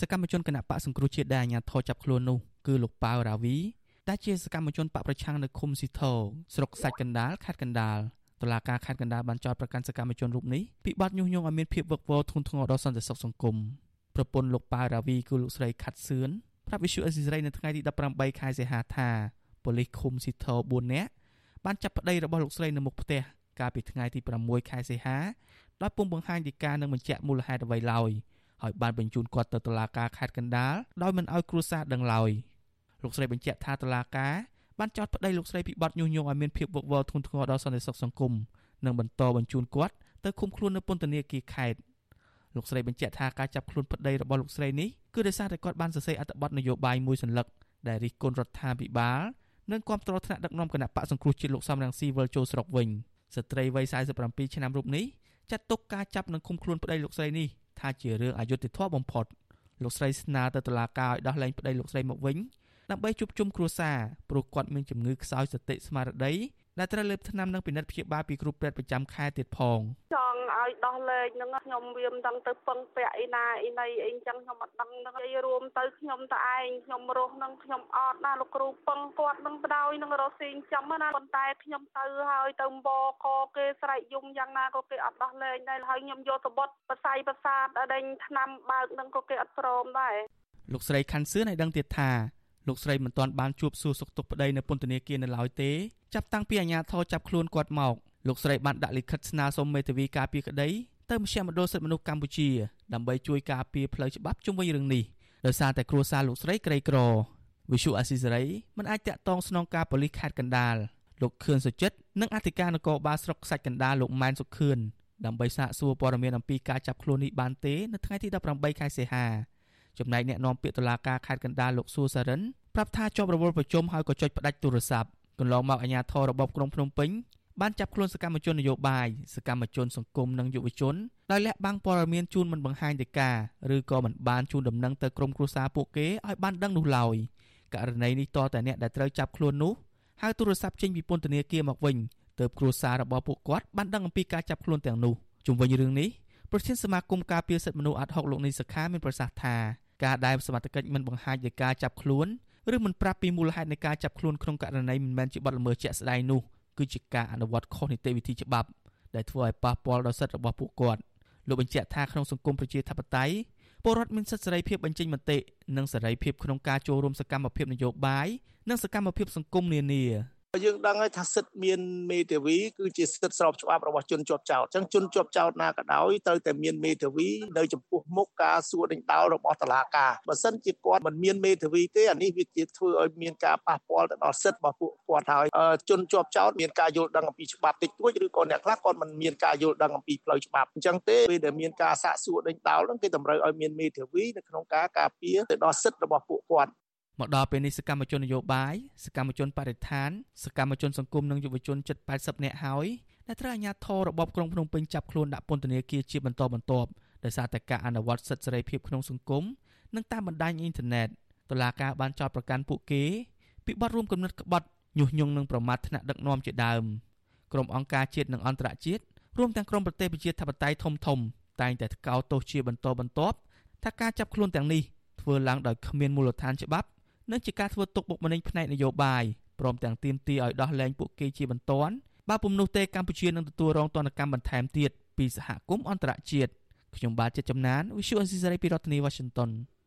សកម្មជនគណៈបកសង្គ្រោះជាតិដែលអាជ្ញាធរចាប់ខ្លួននោះគឺលោកប៉ៅរាវីដែលជាសកម្មជនបកប្រឆាំងនៅឃុំស៊ីធោស្រុកសាច់កណ្ដាលខេត្តកណ្ដាលតឡាការខេត្តកណ្ដាលបានចោទប្រកាន់សកម្មជនរូបនេះពីបទញុះញង់ឲ្យមានភាពវឹកវរធ្ងន់ធ្ងរដល់សន្តិសុខសង្គមប្រពន្ធលោកប៉ៅរាវីគឺលោកស្រីខាត់សឿនប្រាប់វិសុអេស៊ីសរ៉ៃនៅថ្ងៃទី18ខែសីហាថាប៉ូលីសឃុំស៊ីធោ4នាក់បានចាប់ប្តីរបស់លោកស្រីនៅមុខផ្ទះកាលពីថ្ងៃទី6ខែសីហាដោយពុំបង្ហាញពីការនឹងបញ្ជាក់មូលហេតុអ្វីឡើយ ហើយបានបញ្ជូនគាត់ទៅតុលាការខេត្តកណ្ដាលដោយមិនឲ្យគ្រួសារដឹងឡើយលោកស្រីបញ្ជាក់ថាតុលាការបានចោទប្តីលោកស្រីពីបទញុះញង់ឲ្យមានភាពវឹកវរធ្ងន់ធ្ងរដល់សន្តិសុខសង្គមនិងបន្តបញ្ជូនគាត់ទៅឃុំខ្លួននៅពន្ធនាគារខេត្តលោកស្រីបញ្ជាក់ថាការចាប់ខ្លួនប្តីរបស់លោកស្រីនេះគឺដោយសារតែគាត់បានសរសេរអត្ថបទនយោបាយមួយសន្លឹកដែលរិះគន់រដ្ឋាភិបាលនិងគាំទ្រថ្នាក់ដឹកនាំគណៈបកសង្គ្រោះជាតិលោកសំរងស៊ីវិលចូលស្រុកវិញស្ត្រីវ័យ47ឆ្នាំរូបនេះចាត់ទុកការចាប់និងឃុំខ្លួនប្តីលោកស្រីនេះ ថាជារឿងអយុត្តិធម៌បំផុតលោកស្រីស្នើទៅតុលាការឲ្យដោះលែងប្តីលោកស្រីមកវិញដើម្បីជួបជុំគ្រួសារព្រោះគាត់មានជំងឺខ្សោយសតិស្មារតីដែលត្រូវលេបថ្នាំនិងពិនិត្យព្យាបាលពីគ្រូពេទ្យប្រចាំខែទៀតផងចង់ ឲ្យដោះលែងនឹងខ្ញុំវាមិនដឹងទៅពឹងពាក់អីណាអីណីអីចឹងខ្ញុំអត់ដឹងនឹងនិយាយរួមទៅខ្ញុំតឯងខ្ញុំរស់នឹងខ្ញុំអត់ណាលោកគ្រូពឹងគាត់នឹងបដ ாய் នឹងរស់ស៊ីចាំណាប៉ុន្តែខ្ញុំទៅហើយទៅបកគេស្រែកយំយ៉ាងណាក៏គេអត់ដោះលែងដែរហើយខ្ញុំយកសបុតបស័យប្រសាទដេញថ្នាំបើកនឹងក៏គេអត់ព្រមដែរលោកស្រីខាន់សឿនឲ្យដឹងទៀតថាលោកស្រីមិនទាន់បានជួបសួរសុខទុក្ខប្តីនៅពន្ធនាគារនៅឡើយទេចាប់តាំងពីអាជ្ញាធរចាប់ខ្លួនគាត់មក លោកស្រីបានដាក់លិខិតស្នើសុំមេធាវីការពារក្តីទៅមជ្ឈមណ្ឌលសិទ្ធិមនុស្សកម្ពុជាដើម្បីជួយការពារផ្លូវច្បាប់ជុំវិញរឿងនេះដោយសារតែគ្រួសារលោកស្រីក្រីក្រវិសុអាស៊ីសេរីមិនអាចតាក់ទងស្នងការប៉ូលីសខេត្តកណ្ដាលលោកខឿនសុចិត្តនិងអធិការនគរបាលស្រុកខ្សាច់កណ្ដាលលោកម៉ែនសុខឿនដើម្បីសាកសួរព័ត៌មានអំពីការចាប់ខ្លួននេះបានទេនៅថ្ងៃទី18ខែសីហាចំណែកអ្នកនាំពាក្យតុលាការខេត្តកណ្ដាលលោកសួរសារិនប្រាប់ថាជាប់រវល់ប្រជុំហើយក៏ចុចផ្ដាច់ទូរស័ព្ទកន្លងមកអាជ្ញាធររបបក្រុងភ្នំពេញ បានចាប់ខ្លួនសកម្មជននយោបាយសកម្មជនសង្គមនិងយុវជនដោយលាក់បាំងព័ត៌មានជូនមិនបង្ហាញទៅការឬក៏មិនបានជូនដំណឹងទៅក្រុមគ្រួសារពួកគេឲ្យបានដឹងនោះឡើយករណីនេះតតែអ្នកដែលត្រូវចាប់ខ្លួននោះហៅទូរស័ព្ទចេញពីពន្ធនាគារមកវិញទើបគ្រួសាររបស់ពួកគាត់បានដឹងអំពីការចាប់ខ្លួនទាំងនោះជុំវិញរឿងនេះប្រធានសមាគមការពារសិទ្ធិមនុស្សអាត់ហុកលោកនីសខាមានប្រសាសន៍ថាការដែលសមត្ថកិច្ចមិនបង្ហាញដោយការចាប់ខ្លួនឬមិនប្រាប់ពីមូលហេតុនៃការចាប់ខ្លួនក្នុងករណីមិនមែនជាបទល្មើសជាក់ស្ដែងនោះ គឺជាការអនុវត្តខុសនីតិវិធីច្បាប់ដែលធ្វើឲ្យប៉ះពាល់ដល់សិទ្ធិរបស់ពួកគាត់លោកបញ្ជាក់ថាក្នុងសង្គមប្រជាធិបតេយ្យពលរដ្ឋមានសិទ្ធិសេរីភាពបញ្ចេញមតិនិងសេរីភាពក្នុងការចូលរួមសកម្មភាពនយោបាយនិងសកម្មភាពសង្គមនានា យើងដឹងហើយថាសិទ្ធិមានមេធាវីគឺជាសិទ្ធិស្របច្បាប់របស់ជនជាប់ចោតអញ្ចឹងជនជាប់ចោតណាក៏ដោយត្រូវតែមានមេធាវីនៅចំពោះមុខការសួរដេញដោលរបស់តុលាការបើសិនជាគាត់មិនមានមេធាវីទេអានេះវាជាធ្វើឲ្យមានការប៉ះពាល់ទៅដល់សិទ្ធិរបស់ពួកគាត់ហើយជនជាប់ចោតមានការយល់ដឹងអំពីច្បាប់តិចតួចឬក៏អ្នកខ្លះគាត់មិនមានការយល់ដឹងអំពីផ្លូវច្បាប់អញ្ចឹងទេពេលដែលមានការសាកសួរដេញដោលហ្នឹងគេតម្រូវឲ្យមានមេធាវីនៅក្នុងការការពារទៅដល់សិទ្ធិរបស់ពួកគាត់ មកដល់ពេលនេះសកម្មជននយោបាយសកម្មជនបរិស្ថានសកម្មជនសង្គមនិងយុវជនជិត80នាក់ហើយដែលត្រូវអាជ្ញាធររបបក្រុងភ្នំពេញចាប់ខ្លួនដាក់ពន្ធនាគារជាបន្តបន្ទាប់ដោយសារតែការអនុវត្តសិទ្ធិសេរីភាពក្នុងសង្គមនិងតាមបណ្ដាញអ៊ីនធឺណិតតុលាការបានចោទប្រកាន់ពួកគេពីបទរួមគំនិតក្បត់ញុះញង់និងប្រមាថថ្នាក់ដឹកនាំជាដើមក្រុមអង្គការជាតិនិងអន្តរជាតិរួមទាំងក្រុមប្រទេសប្រជាធិបតេយ្យធំធំតែងតែថ្កោលទោសជាបន្តបន្ទាប់ថាការចាប់ខ្លួនទាំងនេះធ្វើឡើងដោយគ្មានមូលដ្ឋានច្បាប់ និងជាការធ្វើទុកបុកម្នេញផ្នែកនយោបាយព្រមទាំងទាមទារឲ្យដោះលែងពួកគេជាបន្ទាន់បើពុំនោះទេកម្ពុជានឹងទទួលរងទណ្ឌកម្មបន្ថែមទៀតពីសហគមន៍អន្តរជាតិខ្ញុំបាទចិត្តចំណាន Visual Assisary ពីរដ្ឋធានី Washington